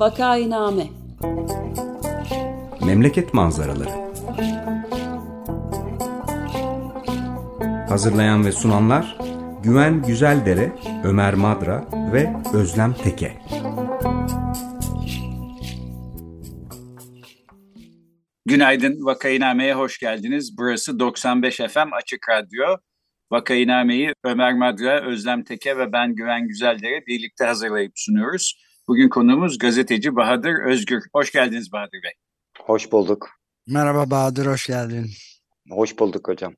Vakainame Memleket manzaraları Hazırlayan ve sunanlar Güven Güzeldere, Ömer Madra ve Özlem Teke. Günaydın, Vakainame'ye hoş geldiniz. Burası 95 FM Açık Radyo. Vakainame'yi Ömer Madra, Özlem Teke ve ben Güven Güzeldere birlikte hazırlayıp sunuyoruz. Bugün konuğumuz gazeteci Bahadır Özgür. Hoş geldiniz Bahadır Bey. Hoş bulduk. Merhaba Bahadır, hoş geldin. Hoş bulduk hocam.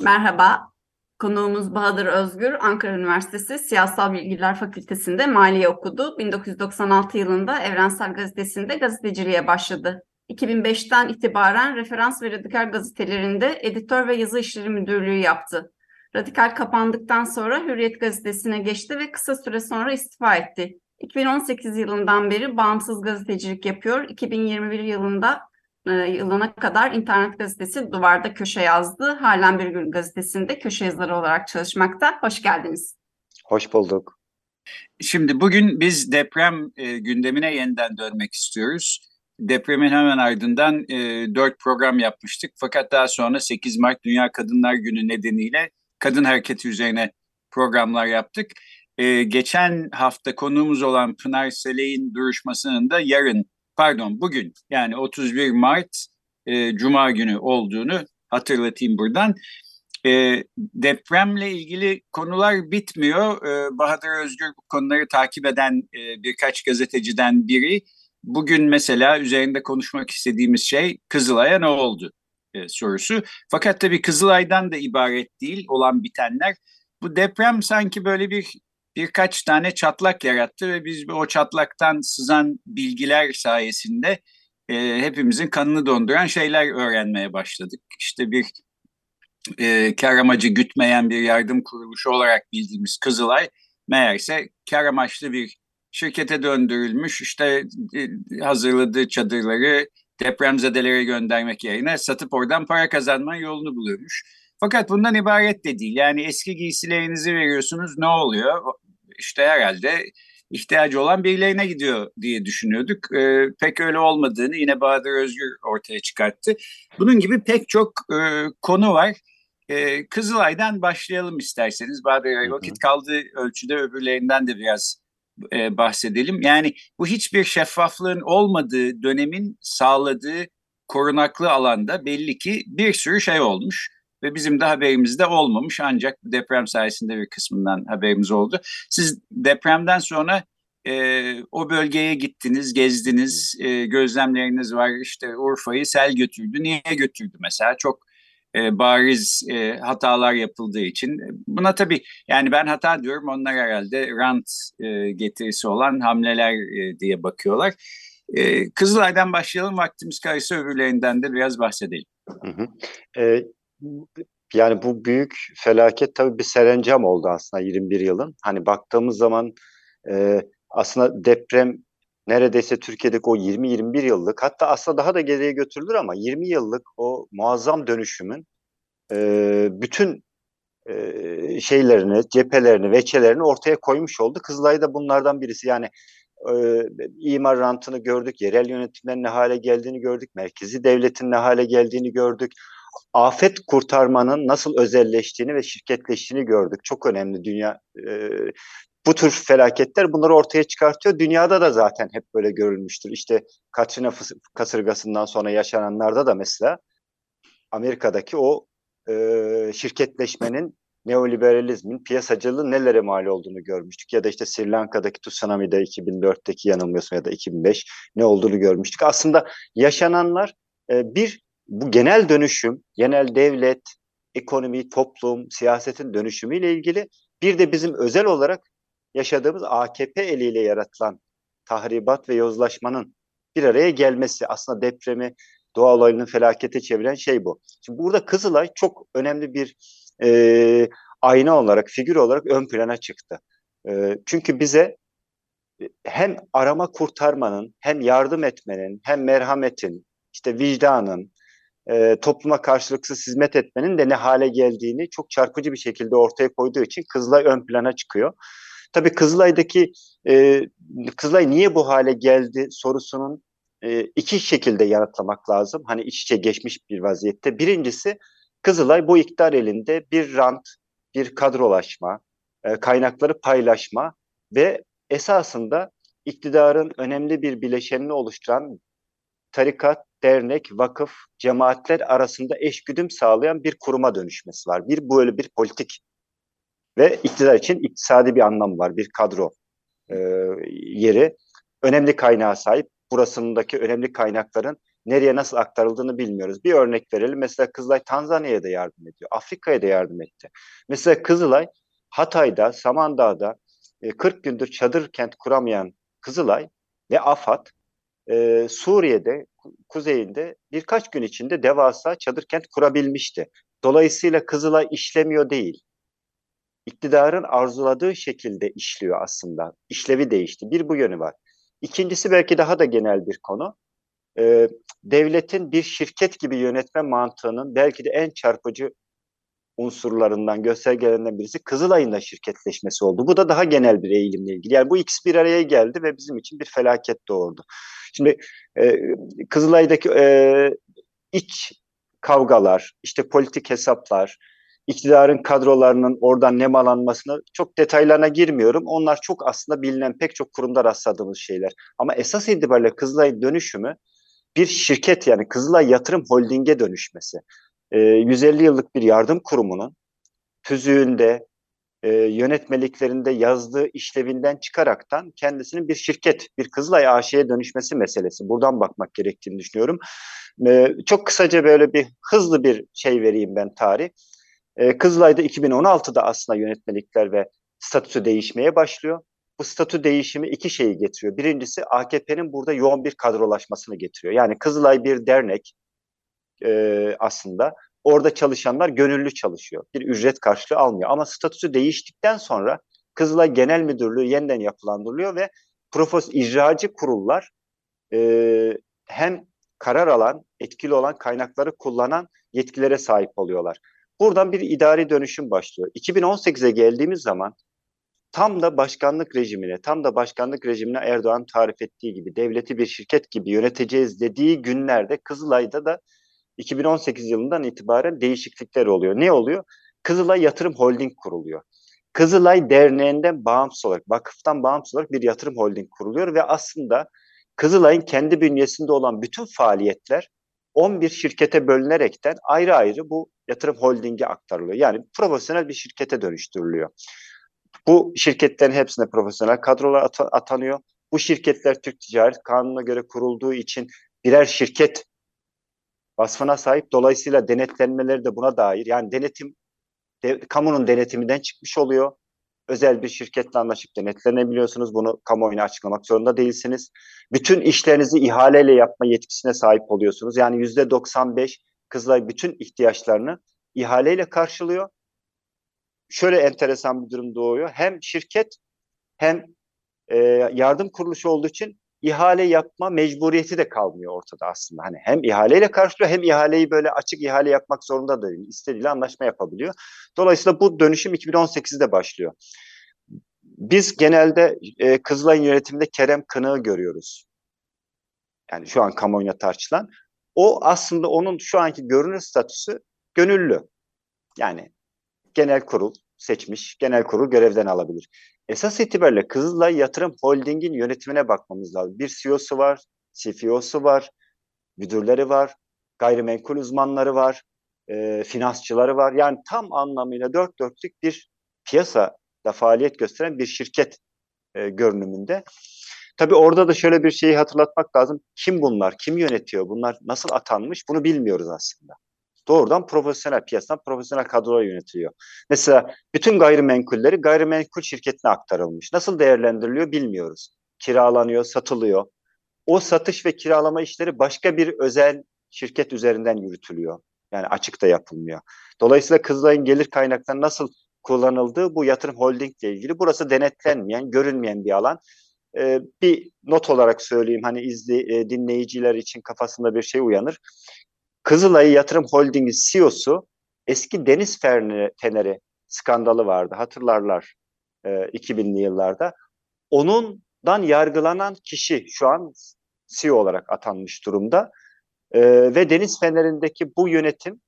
Merhaba. Konuğumuz Bahadır Özgür, Ankara Üniversitesi Siyasal Bilgiler Fakültesi'nde maliye okudu. 1996 yılında Evrensel Gazetesi'nde gazeteciliğe başladı. 2005'ten itibaren referans ve radikal gazetelerinde editör ve yazı işleri müdürlüğü yaptı. Radikal kapandıktan sonra Hürriyet gazetesine geçti ve kısa süre sonra istifa etti. 2018 yılından beri bağımsız gazetecilik yapıyor. 2021 yılında e, yılına kadar internet gazetesi Duvarda Köşe yazdı. Halen Bir Gün gazetesinde köşe yazarı olarak çalışmakta. Hoş geldiniz. Hoş bulduk. Şimdi bugün biz deprem e, gündemine yeniden dönmek istiyoruz. Depremin hemen ardından e, 4 program yapmıştık. Fakat daha sonra 8 Mart Dünya Kadınlar Günü nedeniyle kadın hareketi üzerine programlar yaptık. Ee, geçen hafta konuğumuz olan Pınar Seley'in duruşmasının da yarın, pardon bugün yani 31 Mart e, Cuma günü olduğunu hatırlatayım buradan. E, depremle ilgili konular bitmiyor. E, Bahadır Özgür bu konuları takip eden e, birkaç gazeteciden biri. Bugün mesela üzerinde konuşmak istediğimiz şey Kızılay'a ne oldu e, sorusu. Fakat tabii Kızılay'dan da ibaret değil olan bitenler. Bu deprem sanki böyle bir birkaç tane çatlak yarattı ve biz o çatlaktan sızan bilgiler sayesinde e, hepimizin kanını donduran şeyler öğrenmeye başladık. İşte bir e, kar amacı gütmeyen bir yardım kuruluşu olarak bildiğimiz Kızılay meğerse kar amaçlı bir şirkete döndürülmüş işte e, hazırladığı çadırları depremzedelere göndermek yerine satıp oradan para kazanma yolunu buluyormuş. Fakat bundan ibaret de değil. Yani eski giysilerinizi veriyorsunuz ne oluyor? İşte herhalde ihtiyacı olan birilerine gidiyor diye düşünüyorduk. E, pek öyle olmadığını yine Bahadır Özgür ortaya çıkarttı. Bunun gibi pek çok e, konu var. E, Kızılay'dan başlayalım isterseniz. Bahadır Bey vakit kaldığı ölçüde öbürlerinden de biraz e, bahsedelim. Yani bu hiçbir şeffaflığın olmadığı dönemin sağladığı korunaklı alanda belli ki bir sürü şey olmuş ve bizim de haberimizde olmamış ancak deprem sayesinde bir kısmından haberimiz oldu. Siz depremden sonra e, o bölgeye gittiniz, gezdiniz, e, gözlemleriniz var. İşte Urfa'yı sel götürdü. Niye götürdü mesela? Çok e, bariz e, hatalar yapıldığı için. Buna tabii yani ben hata diyorum onlar herhalde rant e, getirisi olan hamleler e, diye bakıyorlar. E, Kızılay'dan başlayalım vaktimiz kalırsa öbürlerinden de biraz bahsedelim. Hı hı. E, yani bu büyük felaket tabii bir serencam oldu aslında 21 yılın. Hani baktığımız zaman e, aslında deprem neredeyse Türkiye'deki o 20-21 yıllık hatta aslında daha da geriye götürülür ama 20 yıllık o muazzam dönüşümün e, bütün e, şeylerini, cephelerini, veçelerini ortaya koymuş oldu. Kızılay da bunlardan birisi. Yani e, imar rantını gördük, yerel yönetimlerin ne hale geldiğini gördük, merkezi devletin ne hale geldiğini gördük afet kurtarmanın nasıl özelleştiğini ve şirketleştiğini gördük. Çok önemli dünya e, bu tür felaketler bunları ortaya çıkartıyor. Dünyada da zaten hep böyle görülmüştür. İşte Katrina kasırgasından sonra yaşananlarda da mesela Amerika'daki o e, şirketleşmenin neoliberalizmin, piyasacılığın nelere mal olduğunu görmüştük. Ya da işte Sri Lanka'daki tsunami'de 2004'teki yanılmıyorsam ya da 2005 ne olduğunu görmüştük. Aslında yaşananlar e, bir bu genel dönüşüm, genel devlet, ekonomi, toplum, siyasetin dönüşümüyle ilgili bir de bizim özel olarak yaşadığımız AKP eliyle yaratılan tahribat ve yozlaşmanın bir araya gelmesi aslında depremi, doğa olayının felakete çeviren şey bu. Şimdi burada Kızılay çok önemli bir e, ayna olarak, figür olarak ön plana çıktı. E, çünkü bize hem arama kurtarmanın, hem yardım etmenin, hem merhametin, işte vicdanın, e, topluma karşılıksız hizmet etmenin de ne hale geldiğini çok çarpıcı bir şekilde ortaya koyduğu için Kızılay ön plana çıkıyor. Tabii Kızılay'daki e, Kızılay niye bu hale geldi sorusunun e, iki şekilde yanıtlamak lazım. Hani iç içe geçmiş bir vaziyette. Birincisi Kızılay bu iktidar elinde bir rant, bir kadrolaşma, e, kaynakları paylaşma ve esasında iktidarın önemli bir bileşenini oluşturan tarikat, dernek, vakıf, cemaatler arasında eşgüdüm sağlayan bir kuruma dönüşmesi var. Bir böyle bir politik ve iktidar için iktisadi bir anlam var. Bir kadro e, yeri. Önemli kaynağa sahip. Burasındaki önemli kaynakların nereye nasıl aktarıldığını bilmiyoruz. Bir örnek verelim. Mesela Kızılay Tanzanya'ya da yardım ediyor. Afrika'ya da yardım etti. Mesela Kızılay Hatay'da, Samandağ'da 40 e, gündür çadır kent kuramayan Kızılay ve AFAD e, Suriye'de kuzeyinde birkaç gün içinde devasa çadır kent kurabilmişti. Dolayısıyla Kızılay işlemiyor değil. İktidarın arzuladığı şekilde işliyor aslında. İşlevi değişti. Bir bu yönü var. İkincisi belki daha da genel bir konu. Ee, devletin bir şirket gibi yönetme mantığının belki de en çarpıcı unsurlarından, göstergelerinden birisi Kızılay'ın da şirketleşmesi oldu. Bu da daha genel bir eğilimle ilgili. Yani bu ikisi bir araya geldi ve bizim için bir felaket doğurdu. Şimdi e, Kızılay'daki e, iç kavgalar, işte politik hesaplar, iktidarın kadrolarının oradan nemalanmasını çok detaylarına girmiyorum. Onlar çok aslında bilinen pek çok kurumda rastladığımız şeyler. Ama esas itibariyle Kızılay dönüşümü bir şirket yani Kızılay Yatırım Holding'e dönüşmesi. E, 150 yıllık bir yardım kurumunun tüzüğünde, e, yönetmeliklerinde yazdığı işlevinden çıkaraktan kendisinin bir şirket, bir Kızılay AŞ'ye dönüşmesi meselesi. Buradan bakmak gerektiğini düşünüyorum. E, çok kısaca böyle bir hızlı bir şey vereyim ben tarih. E, Kızılay'da 2016'da aslında yönetmelikler ve statüsü değişmeye başlıyor. Bu statü değişimi iki şeyi getiriyor. Birincisi AKP'nin burada yoğun bir kadrolaşmasını getiriyor. Yani Kızılay bir dernek e, aslında Orada çalışanlar gönüllü çalışıyor. Bir ücret karşılığı almıyor. Ama statüsü değiştikten sonra Kızılay Genel Müdürlüğü yeniden yapılandırılıyor ve profes icracı kurullar e, hem karar alan, etkili olan kaynakları kullanan yetkilere sahip oluyorlar. Buradan bir idari dönüşüm başlıyor. 2018'e geldiğimiz zaman tam da başkanlık rejimine, tam da başkanlık rejimine Erdoğan tarif ettiği gibi devleti bir şirket gibi yöneteceğiz dediği günlerde Kızılay'da da 2018 yılından itibaren değişiklikler oluyor. Ne oluyor? Kızılay Yatırım Holding kuruluyor. Kızılay Derneği'nden bağımsız olarak, vakıftan bağımsız olarak bir yatırım holding kuruluyor ve aslında Kızılay'ın kendi bünyesinde olan bütün faaliyetler 11 şirkete bölünerekten ayrı ayrı bu yatırım holdinge aktarılıyor. Yani profesyonel bir şirkete dönüştürülüyor. Bu şirketlerin hepsine profesyonel kadrolar at atanıyor. Bu şirketler Türk Ticaret Kanunu'na göre kurulduğu için birer şirket vasfına sahip. Dolayısıyla denetlenmeleri de buna dair. Yani denetim, de, kamunun denetiminden çıkmış oluyor. Özel bir şirketle anlaşıp denetlenebiliyorsunuz. Bunu kamuoyuna açıklamak zorunda değilsiniz. Bütün işlerinizi ihaleyle yapma yetkisine sahip oluyorsunuz. Yani yüzde 95 Kızılay bütün ihtiyaçlarını ihaleyle karşılıyor. Şöyle enteresan bir durum doğuyor. Hem şirket hem e, yardım kuruluşu olduğu için ihale yapma mecburiyeti de kalmıyor ortada aslında. Hani hem ihaleyle karşılıyor hem ihaleyi böyle açık ihale yapmak zorunda da değil. İstediğiyle anlaşma yapabiliyor. Dolayısıyla bu dönüşüm 2018'de başlıyor. Biz genelde e, Kızılay'ın yönetiminde Kerem Kınık'ı görüyoruz. Yani şu an kamuoyuna tartışılan. O aslında onun şu anki görünür statüsü gönüllü. Yani genel kurul seçmiş, genel kurul görevden alabilir. Esas itibariyle Kızılay Yatırım Holding'in yönetimine bakmamız lazım. Bir CEO'su var, CFO'su var, müdürleri var, gayrimenkul uzmanları var, e, finansçıları var. Yani tam anlamıyla dört dörtlük bir piyasada faaliyet gösteren bir şirket e, görünümünde. Tabii orada da şöyle bir şeyi hatırlatmak lazım. Kim bunlar? Kim yönetiyor? Bunlar nasıl atanmış? Bunu bilmiyoruz aslında doğrudan profesyonel piyasadan profesyonel kadrolar yönetiliyor. Mesela bütün gayrimenkulleri gayrimenkul şirketine aktarılmış. Nasıl değerlendiriliyor bilmiyoruz. Kiralanıyor, satılıyor. O satış ve kiralama işleri başka bir özel şirket üzerinden yürütülüyor. Yani açıkta yapılmıyor. Dolayısıyla Kızılay'ın gelir kaynakları nasıl kullanıldığı bu yatırım holding ile ilgili. Burası denetlenmeyen, görünmeyen bir alan. Ee, bir not olarak söyleyeyim hani izli, e, dinleyiciler için kafasında bir şey uyanır. Kızılay Yatırım Holding'i CEO'su eski Deniz Feneri skandalı vardı hatırlarlar. e, 2000'li yıllarda. Onundan yargılanan kişi şu an CEO olarak atanmış durumda. E, ve Deniz Feneri'ndeki bu yönetim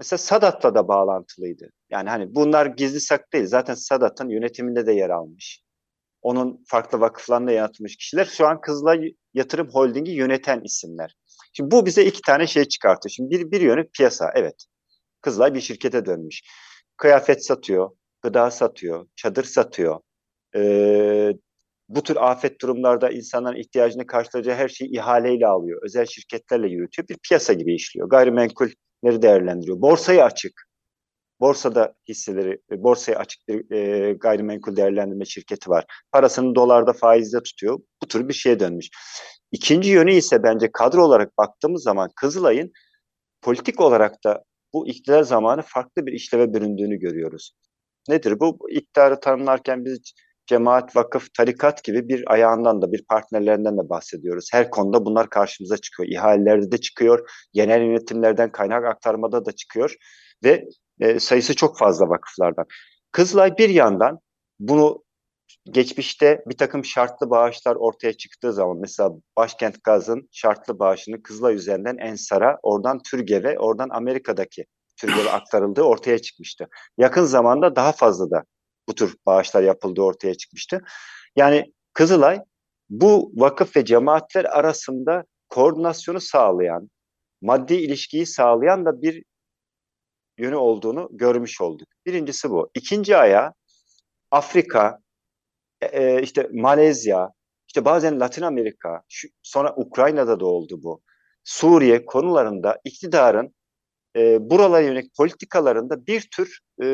mesela Sadat'la da bağlantılıydı. Yani hani bunlar gizli sak değil. Zaten Sadat'ın yönetiminde de yer almış. Onun farklı vakıflarında yaratılmış kişiler şu an Kızılay Yatırım Holding'i yöneten isimler. Şimdi bu bize iki tane şey çıkartıyor. Şimdi bir, bir yönü piyasa. Evet. Kızılay bir şirkete dönmüş. Kıyafet satıyor, gıda satıyor, çadır satıyor. Ee, bu tür afet durumlarda insanların ihtiyacını karşılayacağı her şeyi ihaleyle alıyor. Özel şirketlerle yürütüyor. Bir piyasa gibi işliyor. Gayrimenkulleri değerlendiriyor. Borsayı açık. Borsada hisseleri, borsaya açık bir e, gayrimenkul değerlendirme şirketi var. Parasını dolarda faizde tutuyor. Bu tür bir şeye dönmüş. İkinci yönü ise bence kadro olarak baktığımız zaman Kızılay'ın politik olarak da bu iktidar zamanı farklı bir işleve büründüğünü görüyoruz. Nedir bu? bu tanımlarken biz cemaat, vakıf, tarikat gibi bir ayağından da bir partnerlerinden de bahsediyoruz. Her konuda bunlar karşımıza çıkıyor. İhalelerde de çıkıyor, genel yönetimlerden kaynak aktarmada da çıkıyor ve e, sayısı çok fazla vakıflardan. Kızılay bir yandan bunu geçmişte bir takım şartlı bağışlar ortaya çıktığı zaman mesela Başkent Gaz'ın şartlı bağışını Kızılay üzerinden Ensar'a, oradan Türgev'e, oradan Amerika'daki Türgev'e aktarıldığı ortaya çıkmıştı. Yakın zamanda daha fazla da bu tür bağışlar yapıldığı ortaya çıkmıştı. Yani Kızılay bu vakıf ve cemaatler arasında koordinasyonu sağlayan, maddi ilişkiyi sağlayan da bir yönü olduğunu görmüş olduk. Birincisi bu. İkinci aya Afrika, e, e, işte Malezya, işte bazen Latin Amerika, şu, sonra Ukrayna'da da oldu bu. Suriye konularında iktidarın e, buralara yönelik politikalarında bir tür e,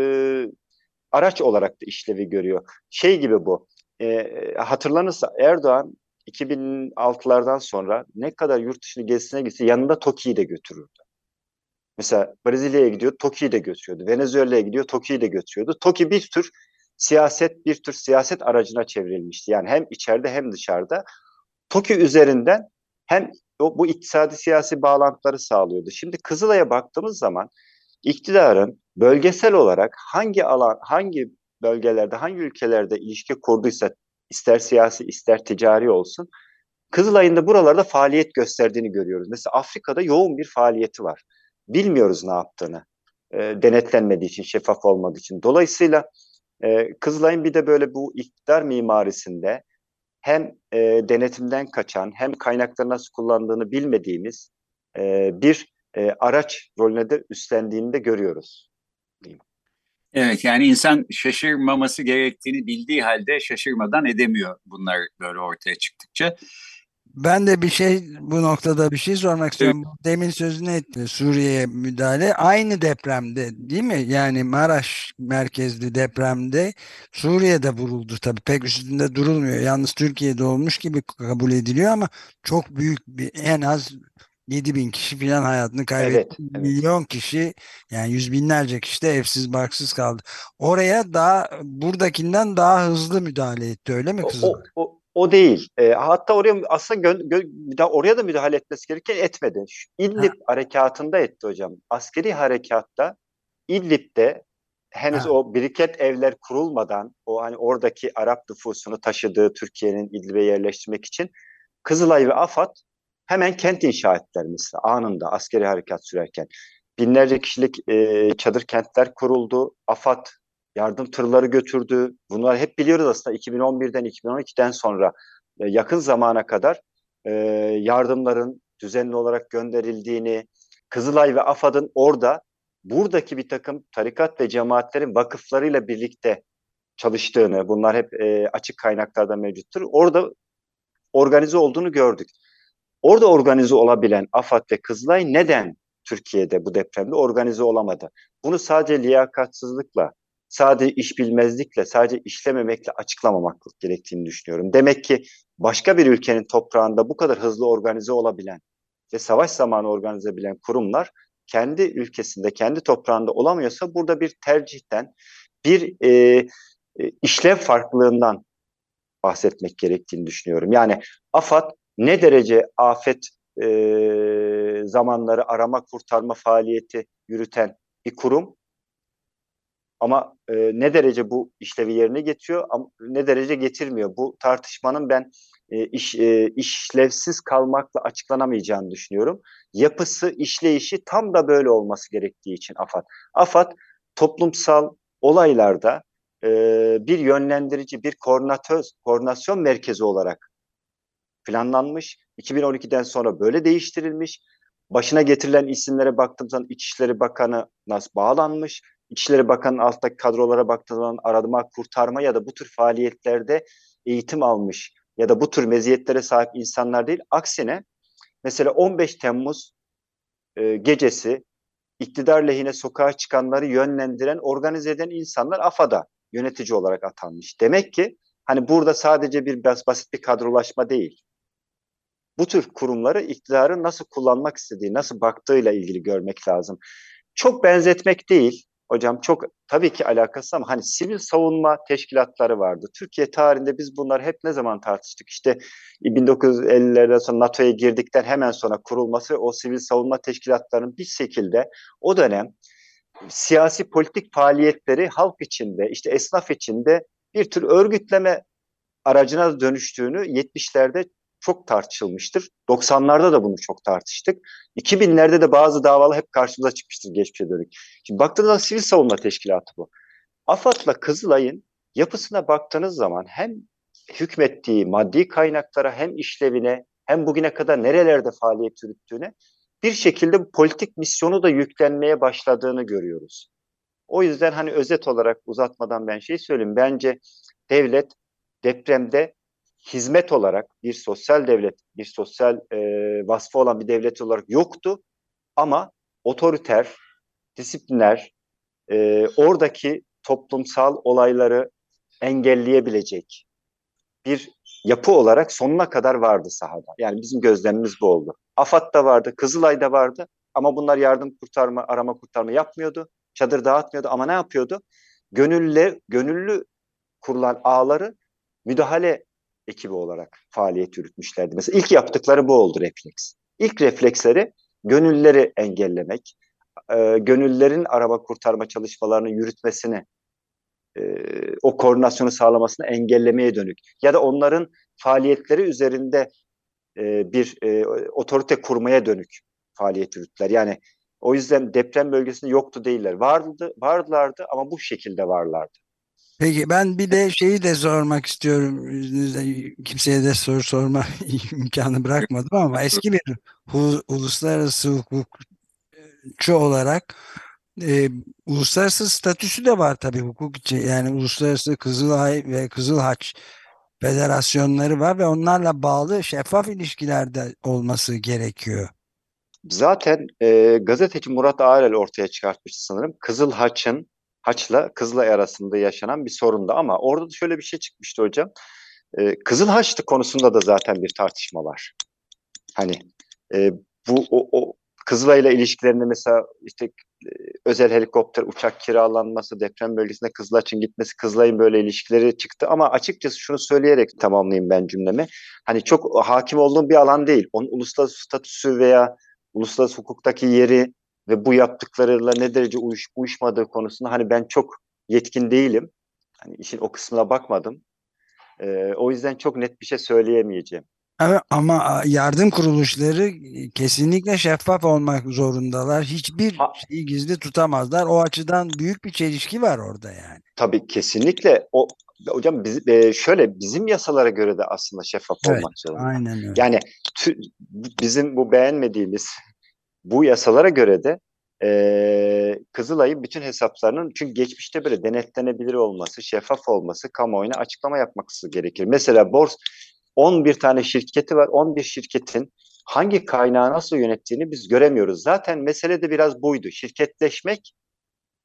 araç olarak da işlevi görüyor. Şey gibi bu, e, hatırlanırsa Erdoğan 2006'lardan sonra ne kadar yurt dışını gezisine gitse yanında TOKİ'yi de götürürdü. Mesela Brezilya'ya gidiyor, TOKİ'yi de götürüyordu. Venezuela'ya gidiyor, TOKİ'yi de götürüyordu. TOKİ bir tür siyaset, bir tür siyaset aracına çevrilmişti. Yani hem içeride hem dışarıda. TOKİ üzerinden hem o, bu iktisadi siyasi bağlantıları sağlıyordu. Şimdi Kızılay'a baktığımız zaman iktidarın bölgesel olarak hangi alan, hangi bölgelerde, hangi ülkelerde ilişki kurduysa ister siyasi ister ticari olsun Kızılay'ın da buralarda faaliyet gösterdiğini görüyoruz. Mesela Afrika'da yoğun bir faaliyeti var. Bilmiyoruz ne yaptığını. E, denetlenmediği için, şeffaf olmadığı için. Dolayısıyla e, Kızılay'ın bir de böyle bu iktidar mimarisinde hem e, denetimden kaçan hem kaynakları nasıl kullandığını bilmediğimiz e, bir e, araç rolüne de üstlendiğini de görüyoruz. Evet yani insan şaşırmaması gerektiğini bildiği halde şaşırmadan edemiyor bunlar böyle ortaya çıktıkça. Ben de bir şey bu noktada bir şey sormak istiyorum. Evet. Demin sözünü etti Suriye'ye müdahale aynı depremde değil mi? Yani Maraş merkezli depremde Suriye'de vuruldu tabii pek üstünde durulmuyor. Yalnız Türkiye'de olmuş gibi kabul ediliyor ama çok büyük bir en az 7 bin kişi filan hayatını kaybetti. Evet, evet. Milyon kişi yani yüz binlerce kişi de evsiz barksız kaldı. Oraya daha buradakinden daha hızlı müdahale etti öyle mi kızım? O, o, o değil. E, hatta oraya aslında gö, gö, oraya da müdahale etmesi gereken etmedi. Şu İdlib ha. harekatında etti hocam. Askeri harekatta İdlib'de henüz ha. o biriket evler kurulmadan o hani oradaki Arap nüfusunu taşıdığı Türkiye'nin İdlib'e yerleştirmek için Kızılay ve AFAD hemen kent inşa ettiler mesela anında askeri harekat sürerken. Binlerce kişilik e, çadır kentler kuruldu. AFAD yardım tırları götürdü. Bunlar hep biliyoruz aslında 2011'den 2012'den sonra e, yakın zamana kadar e, yardımların düzenli olarak gönderildiğini, Kızılay ve AFAD'ın orada buradaki bir takım tarikat ve cemaatlerin vakıflarıyla birlikte çalıştığını, bunlar hep e, açık kaynaklarda mevcuttur. Orada organize olduğunu gördük. Orada organize olabilen AFAD ve Kızılay neden Türkiye'de bu depremde organize olamadı? Bunu sadece liyakatsızlıkla, sadece iş bilmezlikle, sadece işlememekle açıklamamak gerektiğini düşünüyorum. Demek ki başka bir ülkenin toprağında bu kadar hızlı organize olabilen ve savaş zamanı organize edebilen kurumlar kendi ülkesinde, kendi toprağında olamıyorsa burada bir tercihten, bir e, e, işlev farklılığından bahsetmek gerektiğini düşünüyorum. Yani AFAD ne derece afet e, zamanları arama kurtarma faaliyeti yürüten bir kurum Ama e, ne derece bu işlevi yerine getiriyor, ne derece getirmiyor. Bu tartışmanın ben e, iş, e, işlevsiz kalmakla açıklanamayacağını düşünüyorum. Yapısı, işleyişi tam da böyle olması gerektiği için AFAD. AFAD toplumsal olaylarda e, bir yönlendirici, bir koordinatör, koordinasyon merkezi olarak planlanmış. 2012'den sonra böyle değiştirilmiş. Başına getirilen isimlere baktığım zaman İçişleri Bakanı nasıl bağlanmış. İçişleri Bakanı'nın alttaki kadrolara baktığım zaman arama, kurtarma ya da bu tür faaliyetlerde eğitim almış ya da bu tür meziyetlere sahip insanlar değil. Aksine mesela 15 Temmuz e, gecesi iktidar lehine sokağa çıkanları yönlendiren, organize eden insanlar AFAD'a yönetici olarak atanmış. Demek ki hani burada sadece bir basit bir kadrolaşma değil. Bu tür kurumları iktidarın nasıl kullanmak istediği, nasıl baktığıyla ilgili görmek lazım. Çok benzetmek değil, hocam çok tabii ki alakası ama hani sivil savunma teşkilatları vardı. Türkiye tarihinde biz bunlar hep ne zaman tartıştık? İşte 1950'lerden sonra NATO'ya girdikten hemen sonra kurulması o sivil savunma teşkilatlarının bir şekilde o dönem siyasi politik faaliyetleri halk içinde, işte esnaf içinde bir tür örgütleme aracına dönüştüğünü 70'lerde çok tartışılmıştır. 90'larda da bunu çok tartıştık. 2000'lerde de bazı davalar hep karşımıza çıkmıştır geçmişe dönük. Şimdi baktığınızda sivil savunma teşkilatı bu. AFAD'la Kızılay'ın yapısına baktığınız zaman hem hükmettiği maddi kaynaklara hem işlevine hem bugüne kadar nerelerde faaliyet yürüttüğüne bir şekilde politik misyonu da yüklenmeye başladığını görüyoruz. O yüzden hani özet olarak uzatmadan ben şey söyleyeyim. Bence devlet depremde hizmet olarak bir sosyal devlet, bir sosyal e, vasfı olan bir devlet olarak yoktu. Ama otoriter, disipliner, e, oradaki toplumsal olayları engelleyebilecek bir yapı olarak sonuna kadar vardı sahada. Yani bizim gözlemimiz bu oldu. AFAD'da vardı, Kızılay'da vardı ama bunlar yardım kurtarma, arama kurtarma yapmıyordu. Çadır dağıtmıyordu ama ne yapıyordu? Gönüllü, gönüllü kurulan ağları müdahale ekibi olarak faaliyet yürütmüşlerdi. Mesela ilk yaptıkları bu oldu refleks. İlk refleksleri gönülleri engellemek, e, gönüllerin araba kurtarma çalışmalarını yürütmesini, e, o koordinasyonu sağlamasını engellemeye dönük ya da onların faaliyetleri üzerinde e, bir e, otorite kurmaya dönük faaliyet yürüttüler. Yani o yüzden deprem bölgesinde yoktu değiller. Vardı, vardılardı ama bu şekilde varlardı. Peki ben bir de şeyi de sormak istiyorum. Kimseye de soru sorma imkanı bırakmadım ama eski bir uluslararası hukukçu olarak e, uluslararası statüsü de var tabii hukuk için. Yani uluslararası Kızılay ve Kızılhaç federasyonları var ve onlarla bağlı şeffaf ilişkilerde olması gerekiyor. Zaten e, gazeteci Murat Ağrel ortaya çıkartmıştı sanırım. Kızılhaç'ın Haç'la Kızılay arasında yaşanan bir sorunda ama orada da şöyle bir şey çıkmıştı hocam. E, Kızıl Haçlı konusunda da zaten bir tartışma var. Hani e, bu o, o Kızılay ile ilişkilerinde mesela işte e, özel helikopter uçak kiralanması, deprem bölgesinde Kızılaç'ın gitmesi, Kızılay'ın böyle ilişkileri çıktı. Ama açıkçası şunu söyleyerek tamamlayayım ben cümlemi. Hani çok hakim olduğum bir alan değil. Onun uluslararası statüsü veya uluslararası hukuktaki yeri ve bu yaptıklarıyla ne derece uyuş, uyuşmadığı konusunda hani ben çok yetkin değilim. Hani işin o kısmına bakmadım. Ee, o yüzden çok net bir şey söyleyemeyeceğim. Evet, ama yardım kuruluşları kesinlikle şeffaf olmak zorundalar. Hiçbir ha, şeyi gizli tutamazlar. O açıdan büyük bir çelişki var orada yani. Tabii kesinlikle. O hocam biz, e, şöyle bizim yasalara göre de aslında şeffaf evet, olmak zorunda. Aynen öyle. Yani tü, bizim bu beğenmediğimiz bu yasalara göre de e, Kızılay'ın bütün hesaplarının çünkü geçmişte böyle denetlenebilir olması, şeffaf olması, kamuoyuna açıklama yapması gerekir. Mesela bors 11 tane şirketi var. 11 şirketin hangi kaynağı nasıl yönettiğini biz göremiyoruz. Zaten mesele de biraz buydu. Şirketleşmek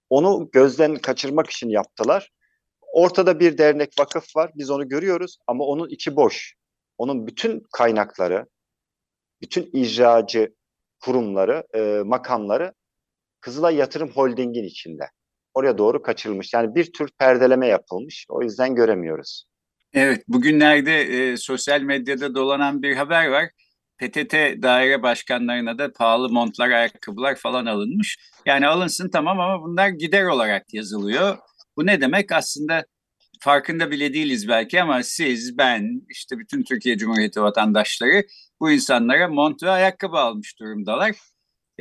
onu gözden kaçırmak için yaptılar. Ortada bir dernek vakıf var. Biz onu görüyoruz ama onun içi boş. Onun bütün kaynakları, bütün icracı kurumları, e, makamları Kızılay Yatırım Holding'in içinde. Oraya doğru kaçırılmış. Yani bir tür perdeleme yapılmış. O yüzden göremiyoruz. Evet, bugünlerde e, sosyal medyada dolanan bir haber var. PTT daire başkanlarına da pahalı montlar, ayakkabılar falan alınmış. Yani alınsın tamam ama bunlar gider olarak yazılıyor. Bu ne demek? Aslında farkında bile değiliz belki ama siz, ben, işte bütün Türkiye Cumhuriyeti vatandaşları bu insanlara mont ve ayakkabı almış durumdalar.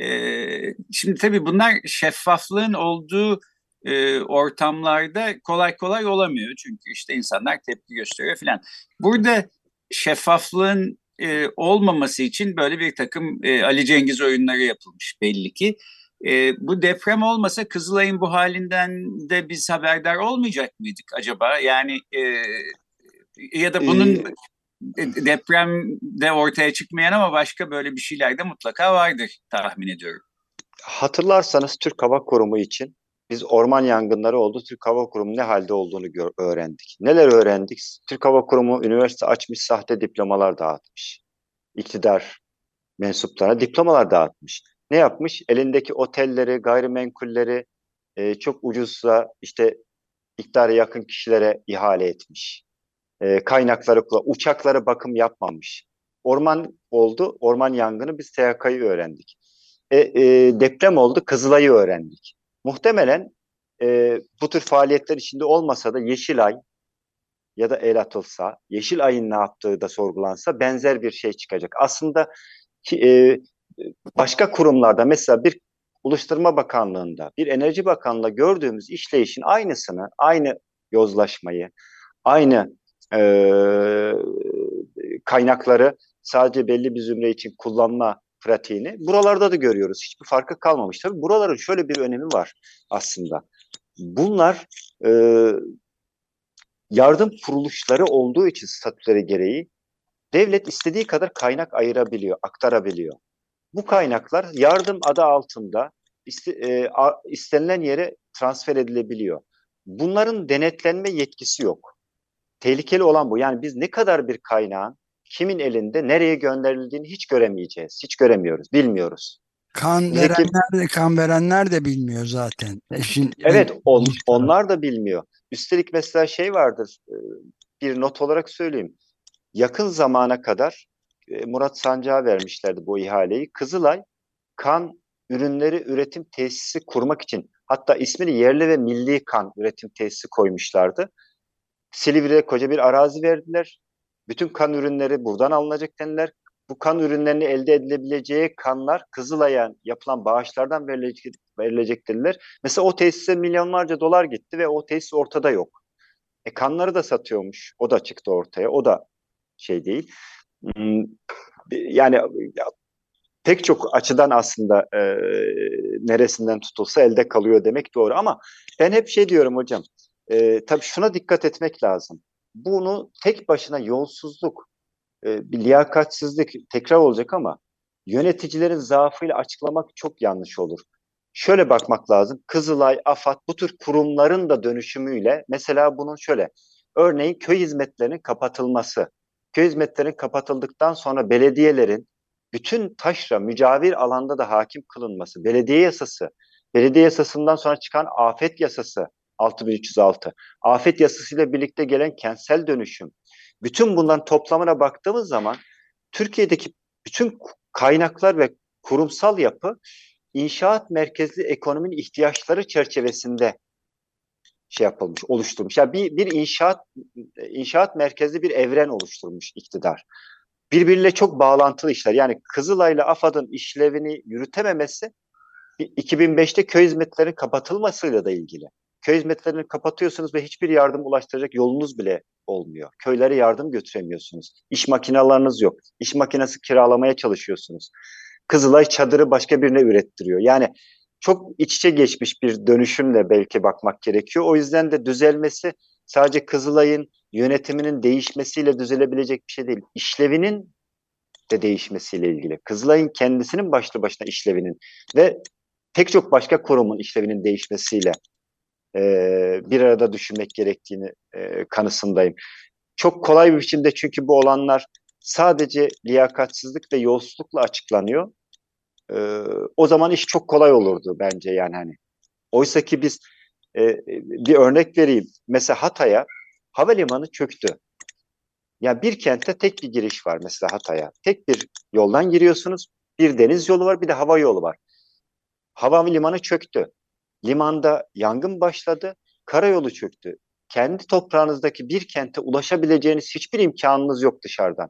Ee, şimdi tabii bunlar şeffaflığın olduğu e, ortamlarda kolay kolay olamıyor. Çünkü işte insanlar tepki gösteriyor falan. Burada şeffaflığın e, olmaması için böyle bir takım e, Ali Cengiz oyunları yapılmış belli ki. E, bu deprem olmasa Kızılay'ın bu halinden de biz haberdar olmayacak mıydık acaba? Yani e, ya da bunun ee, depremde ortaya çıkmayan ama başka böyle bir şeyler de mutlaka vardır tahmin ediyorum. Hatırlarsanız Türk Hava Kurumu için biz orman yangınları oldu. Türk Hava Kurumu ne halde olduğunu öğrendik. Neler öğrendik? Türk Hava Kurumu üniversite açmış, sahte diplomalar dağıtmış. İktidar mensuplarına diplomalar dağıtmış. Ne yapmış? Elindeki otelleri, gayrimenkulleri e, çok ucuzsa işte iktidara yakın kişilere ihale etmiş. E, kaynakları, uçaklara bakım yapmamış. Orman oldu, orman yangını biz THK'yı öğrendik. E, e, deprem oldu, Kızılay'ı öğrendik. Muhtemelen e, bu tür faaliyetler içinde olmasa da Yeşilay ya da el atılsa, Yeşilay'ın ne yaptığı da sorgulansa benzer bir şey çıkacak. Aslında ki, e, başka kurumlarda mesela bir Ulaştırma Bakanlığı'nda, bir Enerji Bakanlığı'nda gördüğümüz işleyişin aynısını, aynı yozlaşmayı, aynı e, kaynakları sadece belli bir zümre için kullanma pratiğini buralarda da görüyoruz. Hiçbir farkı kalmamış. Tabii buraların şöyle bir önemi var aslında. Bunlar e, yardım kuruluşları olduğu için statüleri gereği devlet istediği kadar kaynak ayırabiliyor, aktarabiliyor. Bu kaynaklar yardım adı altında e, istenilen yere transfer edilebiliyor. Bunların denetlenme yetkisi yok. Tehlikeli olan bu. Yani biz ne kadar bir kaynağın kimin elinde nereye gönderildiğini hiç göremeyeceğiz. Hiç göremiyoruz, bilmiyoruz. Kan verenler de kan verenler de bilmiyor zaten. Eşin, evet, on, onlar da bilmiyor. Üstelik mesela şey vardır. E, bir not olarak söyleyeyim. Yakın zamana kadar e, Murat Sancak'a vermişlerdi bu ihaleyi. Kızılay kan ürünleri üretim tesisi kurmak için hatta ismini yerli ve milli kan üretim tesisi koymuşlardı. Silivri'ye koca bir arazi verdiler. Bütün kan ürünleri buradan alınacak dendiler. Bu kan ürünlerini elde edilebileceği kanlar Kızılay'a yapılan bağışlardan verilecek, verilecek dediler. Mesela o tesise milyonlarca dolar gitti ve o tesis ortada yok. E kanları da satıyormuş. O da çıktı ortaya. O da şey değil. Hmm, yani pek çok açıdan aslında e, neresinden tutulsa elde kalıyor demek doğru. Ama ben hep şey diyorum hocam. E, tabii şuna dikkat etmek lazım. Bunu tek başına yolsuzluk, e, bir liyakatsizlik tekrar olacak ama yöneticilerin zaafıyla açıklamak çok yanlış olur. Şöyle bakmak lazım. Kızılay, AFAD bu tür kurumların da dönüşümüyle mesela bunun şöyle örneğin köy hizmetlerinin kapatılması. Köy hizmetlerinin kapatıldıktan sonra belediyelerin bütün taşra mücavir alanda da hakim kılınması, belediye yasası, belediye yasasından sonra çıkan afet yasası, 6306. Afet yasasıyla birlikte gelen kentsel dönüşüm. Bütün bunların toplamına baktığımız zaman Türkiye'deki bütün kaynaklar ve kurumsal yapı inşaat merkezli ekonominin ihtiyaçları çerçevesinde şey yapılmış, oluşturmuş. Yani bir, bir inşaat inşaat merkezli bir evren oluşturmuş iktidar. Birbiriyle çok bağlantılı işler. Yani Kızılay'la AFAD'ın işlevini yürütememesi 2005'te köy hizmetlerinin kapatılmasıyla da ilgili. Köy hizmetlerini kapatıyorsunuz ve hiçbir yardım ulaştıracak yolunuz bile olmuyor. Köylere yardım götüremiyorsunuz. İş makinalarınız yok. İş makinesi kiralamaya çalışıyorsunuz. Kızılay çadırı başka birine ürettiriyor. Yani çok iç içe geçmiş bir dönüşümle belki bakmak gerekiyor. O yüzden de düzelmesi sadece Kızılay'ın yönetiminin değişmesiyle düzelebilecek bir şey değil. İşlevinin de değişmesiyle ilgili. Kızılay'ın kendisinin başlı başına işlevinin ve pek çok başka kurumun işlevinin değişmesiyle e, bir arada düşünmek gerektiğini e, kanısındayım. Çok kolay bir biçimde çünkü bu olanlar sadece liyakatsizlik ve yolsuzlukla açıklanıyor. E, o zaman iş çok kolay olurdu bence yani hani. Oysa ki biz e, bir örnek vereyim. Mesela Hatay'a havalimanı çöktü. Ya bir kentte tek bir giriş var mesela Hatay'a. Tek bir yoldan giriyorsunuz. Bir deniz yolu var, bir de hava yolu var. Hava limanı çöktü. Limanda yangın başladı. Karayolu çöktü. Kendi toprağınızdaki bir kente ulaşabileceğiniz hiçbir imkanınız yok dışarıdan.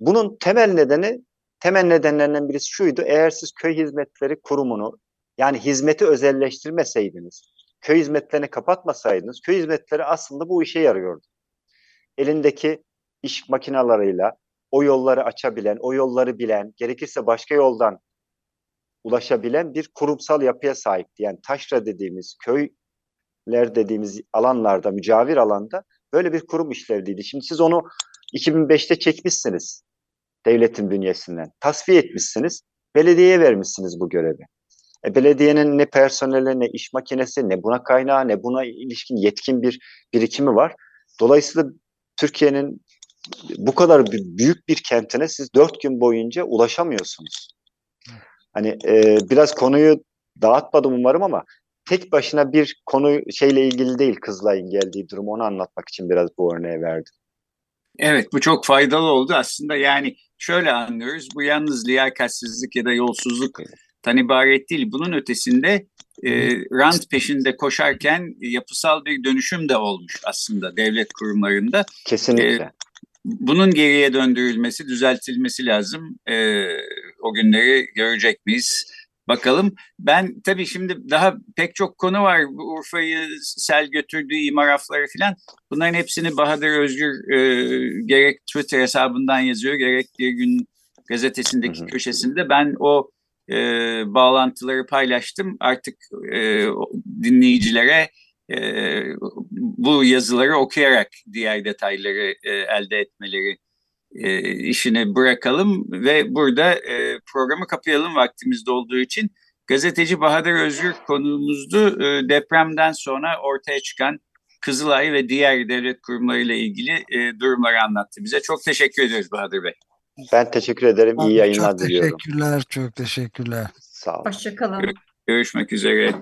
Bunun temel nedeni, temel nedenlerinden birisi şuydu. Eğer siz köy hizmetleri kurumunu yani hizmeti özelleştirmeseydiniz, köy hizmetlerini kapatmasaydınız, köy hizmetleri aslında bu işe yarıyordu. Elindeki iş makinalarıyla o yolları açabilen, o yolları bilen, gerekirse başka yoldan ulaşabilen bir kurumsal yapıya sahipti. Yani taşra dediğimiz, köyler dediğimiz alanlarda, mücavir alanda böyle bir kurum işlevliydi. Şimdi siz onu 2005'te çekmişsiniz devletin bünyesinden. Tasfiye etmişsiniz, belediyeye vermişsiniz bu görevi. E, belediyenin ne personeli, ne iş makinesi, ne buna kaynağı, ne buna ilişkin yetkin bir birikimi var. Dolayısıyla Türkiye'nin bu kadar büyük bir kentine siz dört gün boyunca ulaşamıyorsunuz. Hani e, biraz konuyu dağıtmadım umarım ama tek başına bir konu şeyle ilgili değil Kızılay'ın geldiği durum onu anlatmak için biraz bu örneği verdim. Evet bu çok faydalı oldu aslında yani şöyle anlıyoruz bu yalnız liyakatsizlik ya da yolsuzluk tan ibaret değil bunun ötesinde e, rant peşinde koşarken yapısal bir dönüşüm de olmuş aslında devlet kurumlarında. Kesinlikle. E, bunun geriye döndürülmesi, düzeltilmesi lazım. E, o günleri görecek miyiz? Bakalım. Ben tabii şimdi daha pek çok konu var. Urfa'yı sel götürdüğü imar afları filan. Bunların hepsini Bahadır Özgür e, gerek Twitter hesabından yazıyor, gerek bir gün gazetesindeki hı hı. köşesinde. Ben o e, bağlantıları paylaştım. Artık e, dinleyicilere e, bu yazıları okuyarak diğer detayları e, elde etmeleri e, işini bırakalım ve burada e, programı kapayalım vaktimizde olduğu için. Gazeteci Bahadır Özgür konuğumuzdu. E, depremden sonra ortaya çıkan Kızılay ve diğer devlet kurumlarıyla ilgili e, durumları anlattı bize. Çok teşekkür ediyoruz Bahadır Bey. Ben teşekkür ederim. İyi yayınlar diliyorum. Çok teşekkürler, çok teşekkürler. Sağ olun. Hoşçakalın. Görüşmek üzere.